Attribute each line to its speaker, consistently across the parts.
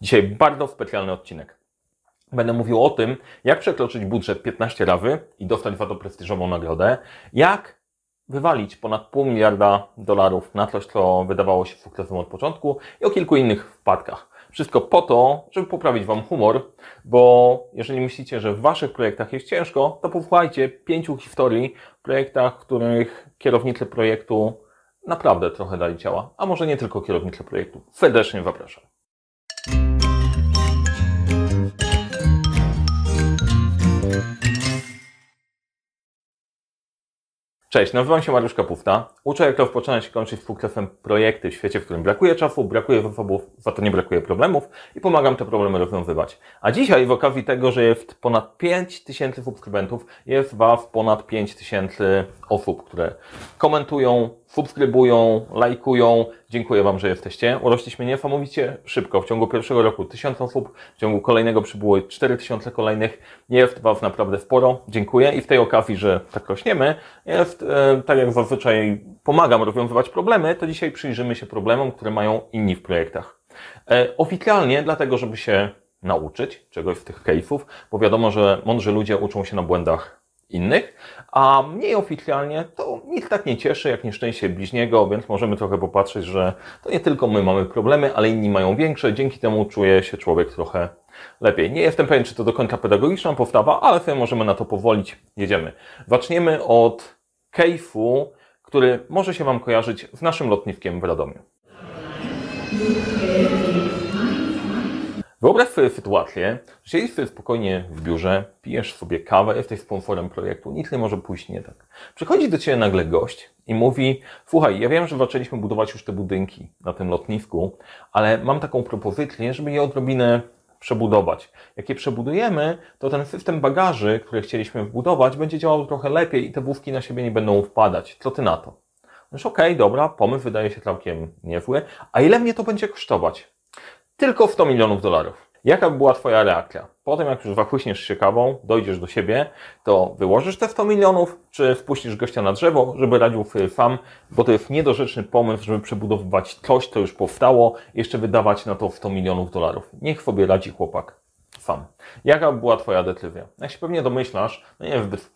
Speaker 1: Dzisiaj bardzo specjalny odcinek. Będę mówił o tym, jak przekroczyć budżet 15 razy i dostać za to prestiżową nagrodę, jak wywalić ponad pół miliarda dolarów na coś, co wydawało się sukcesem od początku i o kilku innych wpadkach. Wszystko po to, żeby poprawić Wam humor, bo jeżeli myślicie, że w Waszych projektach jest ciężko, to posłuchajcie pięciu historii w projektach, w których kierownicy projektu naprawdę trochę dali ciała, a może nie tylko kierownicy projektu. Serdecznie zapraszam. Cześć, nazywam się Mariusz Kapufta. Uczę, jak rozpoczynać i kończyć sukcesem projekty w świecie, w którym brakuje czasu, brakuje zasobów, za to nie brakuje problemów i pomagam te problemy rozwiązywać. A dzisiaj, w okazji tego, że jest ponad 5000 subskrybentów, jest Was ponad 5000 osób, które komentują, subskrybują, lajkują. Dziękuję Wam, że jesteście. Urośliśmy niesamowicie szybko. W ciągu pierwszego roku 1000 osób, w ciągu kolejnego przybyło 4000 kolejnych. Jest Was naprawdę sporo. Dziękuję i w tej okazji, że tak rośniemy, jest, e, tak jak zazwyczaj pomagam rozwiązywać problemy, to dzisiaj przyjrzymy się problemom, które mają inni w projektach. E, oficjalnie dlatego, żeby się nauczyć czegoś z tych case'ów, bo wiadomo, że mądrzy ludzie uczą się na błędach innych, a mniej oficjalnie to nic tak nie cieszy jak nieszczęście bliźniego, więc możemy trochę popatrzeć, że to nie tylko my mamy problemy, ale inni mają większe, dzięki temu czuje się człowiek trochę lepiej. Nie jestem pewien, czy to do końca pedagogiczna powtawa, ale sobie możemy na to powolić. Jedziemy. Zaczniemy od case'u, który może się Wam kojarzyć z naszym lotniskiem w Radomiu. Wyobraź sobie sytuację, że siedzisz sobie spokojnie w biurze, pijesz sobie kawę, jesteś sponsorem projektu, nic nie może pójść nie tak. Przychodzi do Ciebie nagle gość i mówi, słuchaj, ja wiem, że zaczęliśmy budować już te budynki na tym lotnisku, ale mam taką propozycję, żeby je odrobinę przebudować. Jak je przebudujemy, to ten system bagaży, który chcieliśmy wbudować, będzie działał trochę lepiej i te wózki na siebie nie będą wpadać. Co Ty na to? Mówisz, okej, okay, dobra, pomysł wydaje się całkiem niezły. A ile mnie to będzie kosztować? Tylko 100 milionów dolarów. Jaka by była Twoja reakcja? Potem, jak już zachłyśniesz się kawą, dojdziesz do siebie, to wyłożysz te 100 milionów, czy wpuścisz gościa na drzewo, żeby radził sam, bo to jest niedorzeczny pomysł, żeby przebudowywać coś, co już powstało, jeszcze wydawać na to 100 milionów dolarów. Niech sobie radzi chłopak sam. Jaka by była Twoja decyzja? Jak się pewnie domyślasz, no nie jest zbyt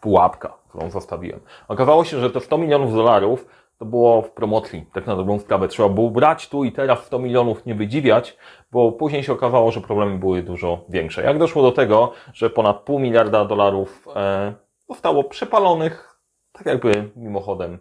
Speaker 1: pułapka, którą zostawiłem. Okazało się, że to 100 milionów dolarów to było w promocji, tak na dobrą sprawę. Trzeba było brać tu i teraz 100 milionów, nie wydziwiać, bo później się okazało, że problemy były dużo większe. Jak doszło do tego, że ponad pół miliarda dolarów e, zostało przepalonych, tak jakby mimochodem,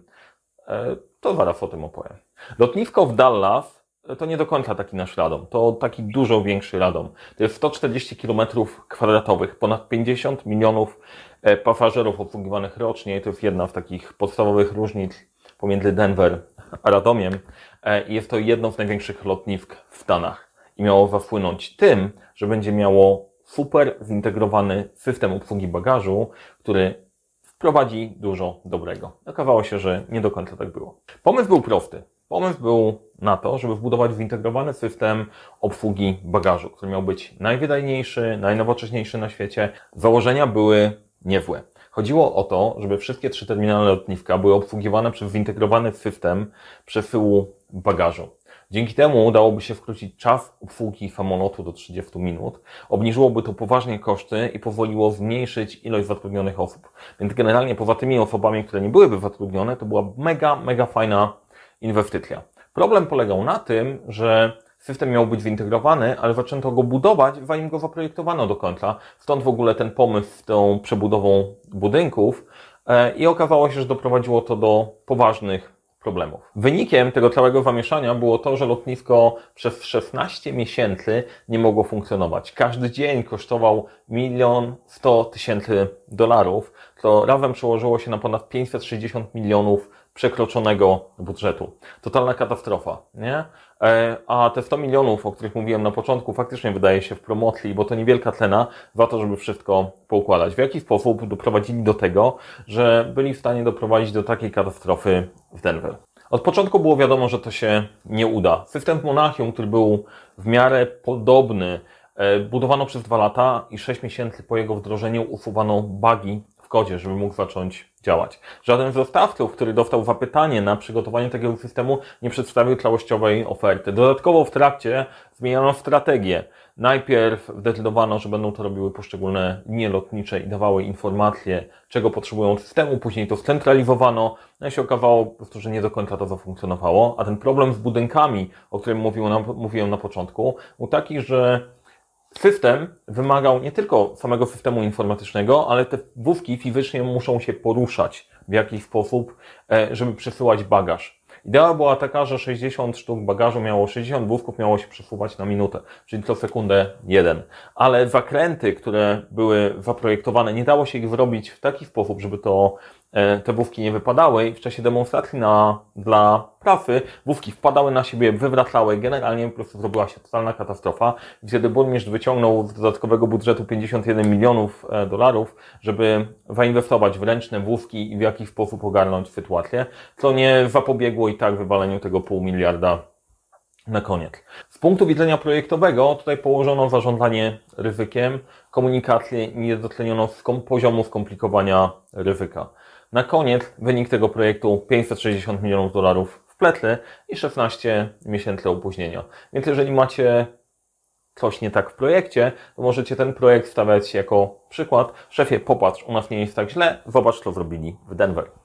Speaker 1: e, to zaraz o tym opowiem. Lotnisko w Dallas to nie do końca taki nasz radom. To taki dużo większy radom. To jest 140 km kwadratowych, ponad 50 milionów e, pasażerów obsługiwanych rocznie. To jest jedna z takich podstawowych różnic pomiędzy Denver a Radomiem e, i jest to jedno z największych lotnisk w Stanach. I miało wpłynąć tym, że będzie miało super zintegrowany system obsługi bagażu, który wprowadzi dużo dobrego. Okazało się, że nie do końca tak było. Pomysł był prosty. Pomysł był na to, żeby wbudować zintegrowany system obsługi bagażu, który miał być najwydajniejszy, najnowocześniejszy na świecie. Założenia były niezłe. Chodziło o to, żeby wszystkie trzy terminale lotniska były obsługiwane przez zintegrowany system przesyłu bagażu. Dzięki temu udałoby się skrócić czas obsługi samolotu do 30 minut, obniżyłoby to poważnie koszty i pozwoliło zmniejszyć ilość zatrudnionych osób. Więc generalnie poza tymi osobami, które nie byłyby zatrudnione, to była mega, mega fajna inwestycja. Problem polegał na tym, że system miał być zintegrowany, ale zaczęto go budować, zanim go zaprojektowano do końca. Stąd w ogóle ten pomysł z tą przebudową budynków e, i okazało się, że doprowadziło to do poważnych problemów. Wynikiem tego całego zamieszania było to, że lotnisko przez 16 miesięcy nie mogło funkcjonować. Każdy dzień kosztował milion 100 tysięcy dolarów, co razem przełożyło się na ponad 560 milionów przekroczonego budżetu. Totalna katastrofa, nie? E, a te 100 milionów, o których mówiłem na początku, faktycznie wydaje się w promocji, bo to niewielka cena za to, żeby wszystko poukładać. W jaki sposób doprowadzili do tego, że byli w stanie doprowadzić do takiej katastrofy w Denver? Od początku było wiadomo, że to się nie uda. System Monachium, który był w miarę podobny, e, budowano przez dwa lata i sześć miesięcy po jego wdrożeniu usuwano bugi kodzie, żeby mógł zacząć działać. Żaden z dostawców, który dostał zapytanie na przygotowanie takiego systemu, nie przedstawił całościowej oferty. Dodatkowo w trakcie zmieniono strategię. Najpierw zdecydowano, że będą to robiły poszczególne linie lotnicze i dawały informacje, czego potrzebują systemu, później to scentralizowano, no i się okazało po prostu, że nie do końca to zafunkcjonowało, a ten problem z budynkami, o którym mówiłem na, mówiłem na początku, był taki, że system wymagał nie tylko samego systemu informatycznego, ale te wówki fizycznie muszą się poruszać w jakiś sposób, e, żeby przesyłać bagaż. Idea była taka, że 60 sztuk bagażu miało, 60 wózków miało się przesuwać na minutę, czyli co sekundę jeden. Ale zakręty, które były zaprojektowane, nie dało się ich zrobić w taki sposób, żeby to te wówki nie wypadały i w czasie demonstracji na, dla prasy wówki wpadały na siebie, wywracały, generalnie po prostu zrobiła się totalna katastrofa. Wtedy burmistrz wyciągnął z dodatkowego budżetu 51 milionów e, dolarów, żeby zainwestować w ręczne wówki i w jakiś sposób ogarnąć sytuację, co nie zapobiegło i tak wywaleniu tego pół miliarda na koniec. Z punktu widzenia projektowego tutaj położono zarządzanie ryzykiem, komunikację i nie doceniono skom poziomu skomplikowania ryzyka. Na koniec wynik tego projektu 560 milionów dolarów w pletle i 16 miesięcy opóźnienia. Więc jeżeli macie coś nie tak w projekcie, to możecie ten projekt stawiać jako przykład. Szefie, popatrz, u nas nie jest tak źle, zobacz co zrobili w Denver.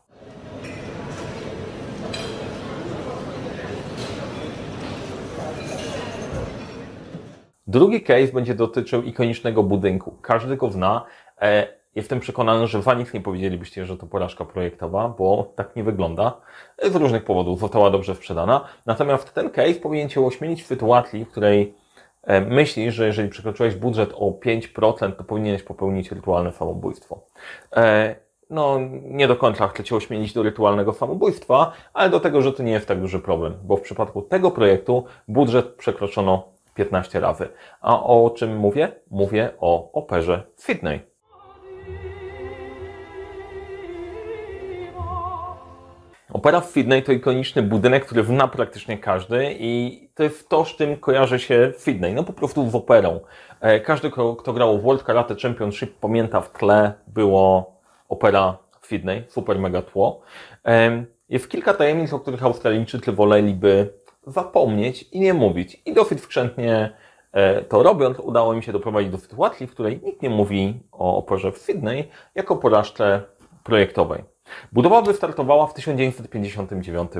Speaker 1: Drugi case będzie dotyczył ikonicznego budynku. Każdy go zna. E, Jestem przekonany, że za nic nie powiedzielibyście, że to porażka projektowa, bo tak nie wygląda. Z różnych powodów została dobrze sprzedana. Natomiast ten case powinien Cię ośmielić w sytuacji, w której e, myślisz, że jeżeli przekroczyłeś budżet o 5%, to powinieneś popełnić rytualne samobójstwo. E, no, nie do końca chcę Cię ośmielić do rytualnego samobójstwa, ale do tego, że to nie jest tak duży problem, bo w przypadku tego projektu budżet przekroczono 15 razy. A o czym mówię? Mówię o operze Sydney. Opera w Sydney to ikoniczny budynek, który zna praktycznie każdy i to jest to, z czym kojarzy się Sydney. No po prostu z operą. E, każdy, kto grał w World Karate Championship pamięta w tle było opera w Sydney, super mega tło. Jest kilka tajemnic, o których Australijczycy woleliby zapomnieć i nie mówić. I dosyć skrzętnie e, to robiąc, udało mi się doprowadzić do sytuacji, w której nikt nie mówi o operze w Sydney jako porażce projektowej. Budowa wystartowała w 1959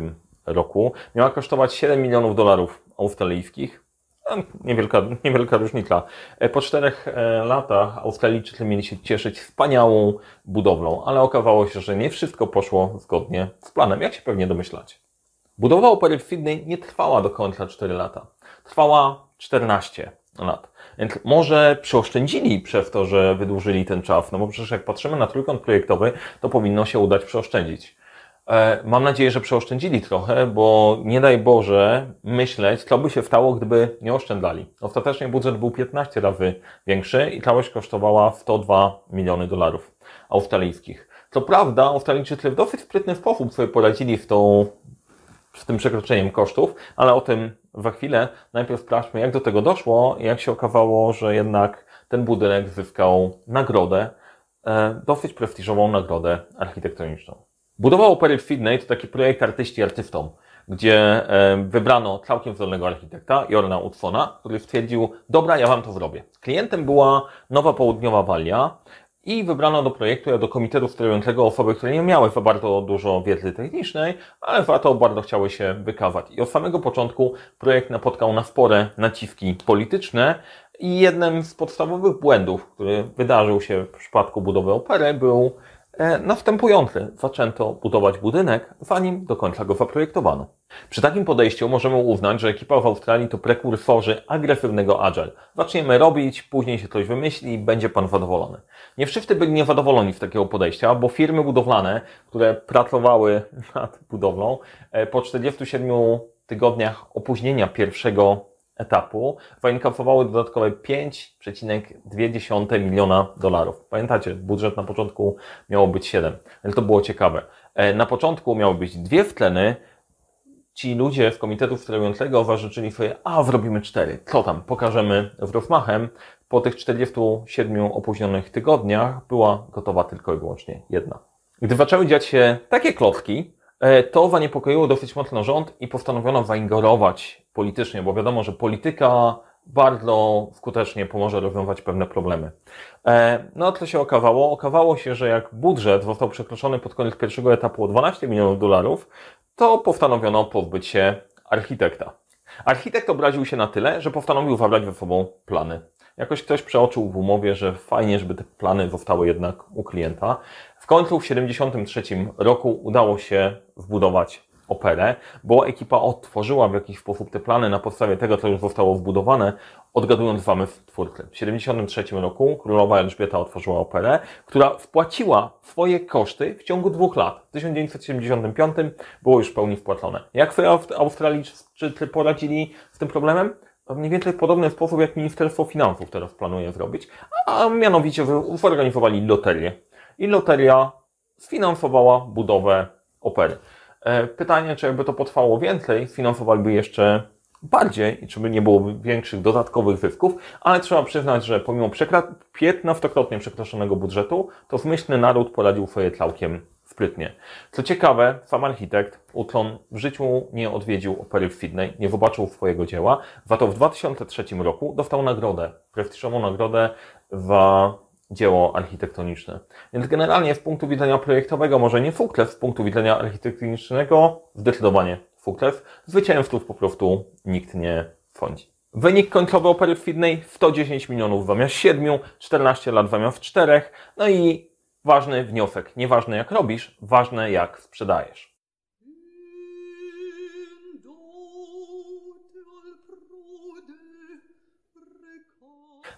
Speaker 1: roku. Miała kosztować 7 milionów dolarów australijskich. No, niewielka, niewielka różnica. E, po czterech e, latach Australijczycy mieli się cieszyć wspaniałą budowlą, ale okazało się, że nie wszystko poszło zgodnie z planem, jak się pewnie domyślacie. Budowa opery w Sydney nie trwała do końca 4 lata. Trwała 14 lat. Więc może przeoszczędzili przez to, że wydłużyli ten czas, no bo przecież jak patrzymy na trójkąt projektowy, to powinno się udać przeoszczędzić. E, mam nadzieję, że przeoszczędzili trochę, bo nie daj Boże myśleć, co by się stało, gdyby nie oszczędzali. Ostatecznie budżet był 15 razy większy i całość kosztowała 102 miliony dolarów australijskich. Co prawda, Australijczycy w dosyć sprytny sposób sobie poradzili z, tą, z tym przekroczeniem kosztów, ale o tym za chwilę. Najpierw sprawdźmy, jak do tego doszło i jak się okazało, że jednak ten budynek zyskał nagrodę, e, dosyć prestiżową nagrodę architektoniczną. Budowa opery w Sydney to taki projekt artyści artystom, gdzie e, wybrano całkiem zdolnego architekta, Jorna Utfona, który stwierdził, dobra, ja wam to zrobię. Klientem była Nowa Południowa Walia, i wybrano do projektu, do komitetu sterującego osoby, które nie miały za bardzo dużo wiedzy technicznej, ale za to bardzo chciały się wykazać. I od samego początku projekt napotkał na spore naciski polityczne i jednym z podstawowych błędów, który wydarzył się w przypadku budowy opery, był następujący. Zaczęto budować budynek, zanim do końca go zaprojektowano. Przy takim podejściu możemy uznać, że ekipa w Australii to prekursorzy agresywnego agile. Zaczniemy robić, później się coś wymyśli i będzie pan zadowolony. Nie wszyscy byli niezadowoleni z takiego podejścia, bo firmy budowlane, które pracowały nad budowlą, e, po 47 tygodniach opóźnienia pierwszego etapu wyinkaufowały dodatkowe 5,2 miliona dolarów. Pamiętacie, budżet na początku miało być 7, ale to było ciekawe. E, na początku miały być dwie wtleny, ci ludzie z komitetu sterującego zażyczyli sobie, a zrobimy cztery. Co tam, pokażemy w rozmachem. po tych 47 opóźnionych tygodniach była gotowa tylko i wyłącznie jedna. Gdy zaczęły dziać się takie klocki, e, to zaniepokoiło dosyć mocno rząd i postanowiono zaingerować politycznie, bo wiadomo, że polityka bardzo skutecznie pomoże rozwiązać pewne problemy. E, no, co się okazało? Okazało się, że jak budżet został przekroczony pod koniec pierwszego etapu o 12 milionów dolarów, to postanowiono pozbyć się architekta. Architekt obraził się na tyle, że postanowił zabrać ze sobą plany. Jakoś ktoś przeoczył w umowie, że fajnie, żeby te plany zostały jednak u klienta. W końcu w 1973 roku udało się wbudować operę, bo ekipa odtworzyła w jakiś sposób te plany na podstawie tego, co już zostało wbudowane, odgadując zamysł twórcy. W 1973 roku królowa Elżbieta otworzyła operę, która wpłaciła swoje koszty w ciągu dwóch lat. W 1975 było już w pełni wpłacone. Jak sobie Australijczycy poradzili z tym problemem? mniej więcej w podobny sposób, jak Ministerstwo Finansów teraz planuje zrobić, a mianowicie zorganizowali loterię. I loteria sfinansowała budowę opery. E, pytanie, czy jakby to potrwało więcej, sfinansowaliby jeszcze bardziej i czy by nie byłoby większych dodatkowych zysków, ale trzeba przyznać, że pomimo 15-krotnie przekroczonego budżetu, to zmyślny naród poradził sobie całkiem sprytnie. Co ciekawe, sam architekt Utlon w życiu nie odwiedził opery w Sydney, nie zobaczył swojego dzieła, za to w 2003 roku dostał nagrodę, prestiżową nagrodę za dzieło architektoniczne. Więc generalnie z punktu widzenia projektowego, może nie Fuklew, z punktu widzenia architektonicznego zdecydowanie Fuklew. Zwycięzców po prostu nikt nie sądzi. Wynik końcowy opery w Sydney 110 milionów zamiast 7, 14 lat zamiast 4, no i ważny wniosek, nieważne jak robisz, ważne jak sprzedajesz.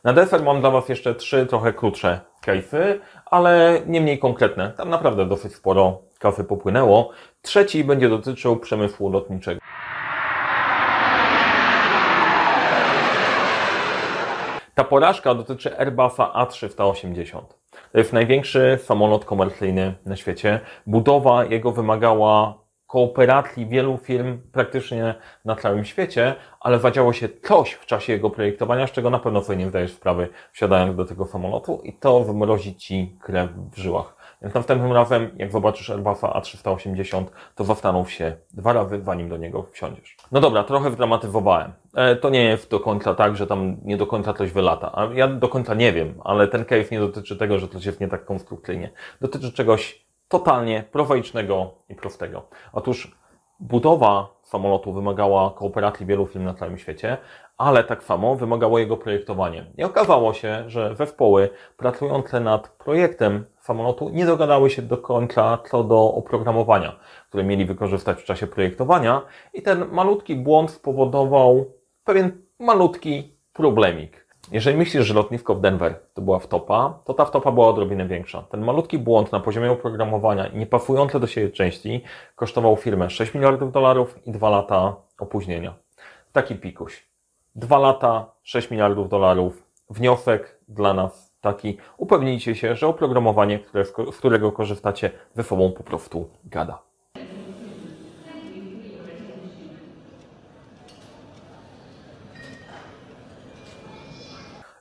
Speaker 1: Na deser mam dla Was jeszcze trzy trochę krótsze case'y, ale nie mniej konkretne. Tam naprawdę dosyć sporo kasy popłynęło. Trzeci będzie dotyczył przemysłu lotniczego. Ta porażka dotyczy Airbusa A380. To jest największy samolot komercyjny na świecie. Budowa jego wymagała kooperacji wielu firm praktycznie na całym świecie, ale zadziało się coś w czasie jego projektowania, z czego na pewno sobie nie zdajesz sprawy, wsiadając do tego samolotu i to wymrozi Ci krew w żyłach. Więc następnym razem, jak zobaczysz Airbusa A380, to zastanów się dwa razy, zanim do niego wsiądziesz. No dobra, trochę wdramatyzowałem. E, to nie jest do końca tak, że tam nie do końca coś wylata. Ja do końca nie wiem, ale ten case nie dotyczy tego, że coś jest nie tak konstrukcyjnie. Dotyczy czegoś totalnie prozaicznego i prostego. Otóż budowa samolotu wymagała kooperacji wielu firm na całym świecie, ale tak samo wymagało jego projektowanie. I okazało się, że zespoły pracujące nad projektem samolotu nie dogadały się do końca co do oprogramowania, które mieli wykorzystać w czasie projektowania i ten malutki błąd spowodował pewien malutki problemik. Jeżeli myślisz, że lotnisko w Denver to była wtopa, to ta wtopa była odrobinę większa. Ten malutki błąd na poziomie oprogramowania i niepasujące do siebie części kosztował firmę 6 miliardów dolarów i 2 lata opóźnienia. Taki pikuś. 2 lata, 6 miliardów dolarów. Wniosek dla nas taki. Upewnijcie się, że oprogramowanie, z którego korzystacie, ze sobą po prostu gada.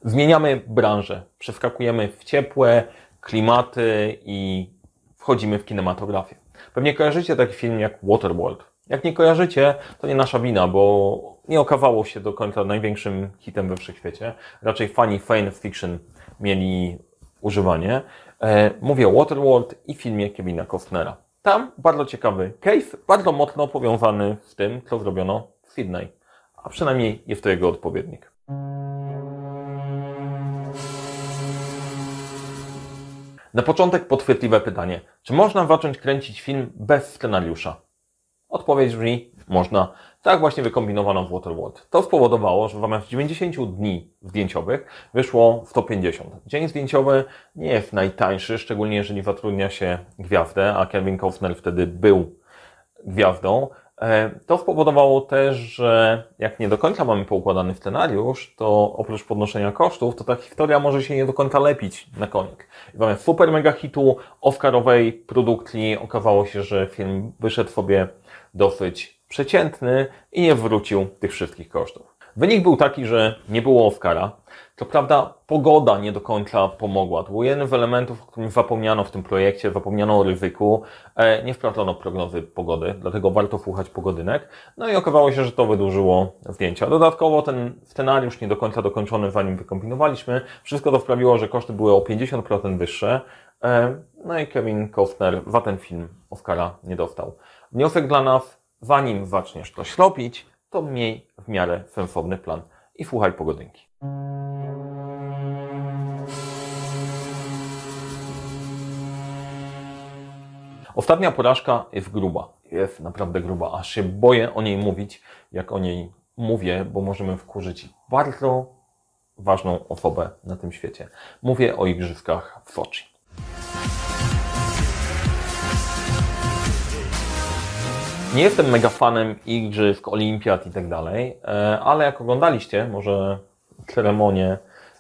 Speaker 1: Zmieniamy branżę, przeskakujemy w ciepłe klimaty i wchodzimy w kinematografię. Pewnie kojarzycie taki film jak Waterworld. Jak nie kojarzycie, to nie nasza wina, bo nie okazało się do końca największym hitem we wszechświecie. Raczej fani fan fiction mieli używanie. E, mówię o Waterworld i filmie Kevina Costnera. Tam bardzo ciekawy case, bardzo mocno powiązany z tym, co zrobiono w Sydney. A przynajmniej jest to jego odpowiednik. Na początek podchwytliwe pytanie. Czy można zacząć kręcić film bez scenariusza? Odpowiedź brzmi, można. Tak właśnie wykombinowano w Waterworld. To spowodowało, że w ramach 90 dni zdjęciowych wyszło 150. Dzień zdjęciowy nie jest najtańszy, szczególnie jeżeli zatrudnia się gwiazdę, a Kevin Costner wtedy był gwiazdą. E, to spowodowało też, że jak nie do końca mamy poukładany scenariusz, to oprócz podnoszenia kosztów, to ta historia może się nie do końca lepić na konik. I mamy super mega hitu Oscarowej produkcji. Okazało się, że film wyszedł sobie dosyć przeciętny i nie wrócił tych wszystkich kosztów. Wynik był taki, że nie było Oscara. Co prawda pogoda nie do końca pomogła. To był jeden z elementów, o którym zapomniano w tym projekcie, zapomniano o ryzyku. E, nie sprawdzono prognozy pogody, dlatego warto słuchać pogodynek. No i okazało się, że to wydłużyło zdjęcia. Dodatkowo ten scenariusz nie do końca dokończony, zanim wykombinowaliśmy. Wszystko to sprawiło, że koszty były o 50% wyższe. E, no i Kevin Costner za ten film Oscara nie dostał. Wniosek dla nas, zanim zaczniesz coś robić, to miej w miarę sensowny plan i słuchaj pogodynki. Ostatnia porażka jest gruba. Jest naprawdę gruba. Aż się boję o niej mówić, jak o niej mówię, bo możemy wkurzyć bardzo ważną osobę na tym świecie. Mówię o igrzyskach w Soczi. Nie jestem mega fanem igrzysk, olimpiad i tak dalej, e, ale jak oglądaliście może ceremonię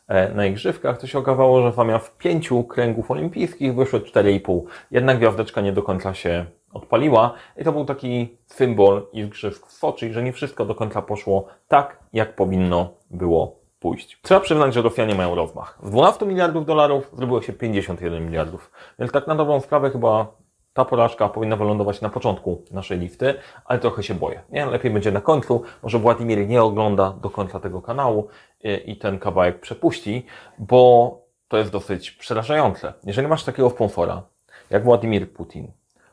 Speaker 1: e, na igrzyskach, to się okazało, że zamiast pięciu kręgów olimpijskich wyszły 4,5. Jedna gwiazdeczka nie do końca się odpaliła i to był taki symbol igrzysk w Soczi, że nie wszystko do końca poszło tak, jak powinno było pójść. Trzeba przyznać, że Rosjanie mają rozmach. Z 12 miliardów dolarów zrobiło się 51 miliardów. Więc tak na dobrą sprawę chyba ta porażka powinna wylądować na początku naszej listy, ale trochę się boję. Nie? Lepiej będzie na końcu. Może Władimir nie ogląda do końca tego kanału i, i ten kawałek przepuści, bo to jest dosyć przerażające. Jeżeli masz takiego sponsora, jak Władimir Putin,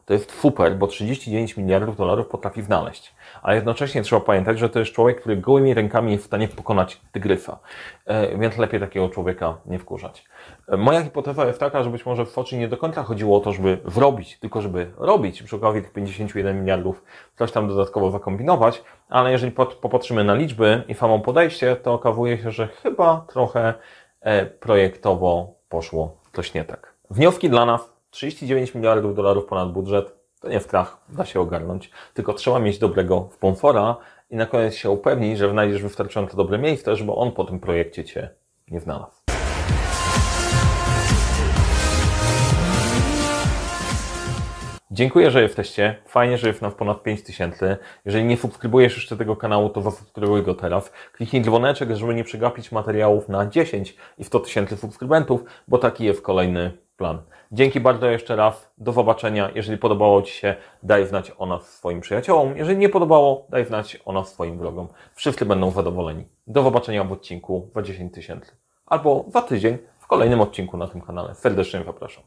Speaker 1: to jest super, bo 39 miliardów dolarów potrafi znaleźć. Ale jednocześnie trzeba pamiętać, że to jest człowiek, który gołymi rękami jest w stanie pokonać tygrysa. E, więc lepiej takiego człowieka nie wkurzać. E, moja hipoteza jest taka, że być może w Foczy nie do końca chodziło o to, żeby wrobić, tylko żeby robić przy okazji tych 51 miliardów coś tam dodatkowo zakombinować, ale jeżeli popatrzymy na liczby i samą podejście, to okazuje się, że chyba trochę e, projektowo poszło coś nie tak. Wnioski dla nas 39 miliardów dolarów ponad budżet to nie strach, da się ogarnąć, tylko trzeba mieć dobrego sponsora i na koniec się upewnić, że znajdziesz wystarczająco dobre miejsce, żeby on po tym projekcie Cię nie znalazł. Dziękuję, że jesteście. Fajnie, że jest nas ponad 5000. Jeżeli nie subskrybujesz jeszcze tego kanału, to zasubskrybuj go teraz. Kliknij dzwoneczek, żeby nie przegapić materiałów na 10 i 100 tysięcy subskrybentów, bo taki jest kolejny plan. Dzięki bardzo jeszcze raz. Do zobaczenia. Jeżeli podobało Ci się, daj znać o nas swoim przyjaciołom. Jeżeli nie podobało, daj znać o nas swoim wrogom. Wszyscy będą zadowoleni. Do zobaczenia w odcinku za 10 tysięcy. Albo za tydzień w kolejnym odcinku na tym kanale. Serdecznie zapraszam.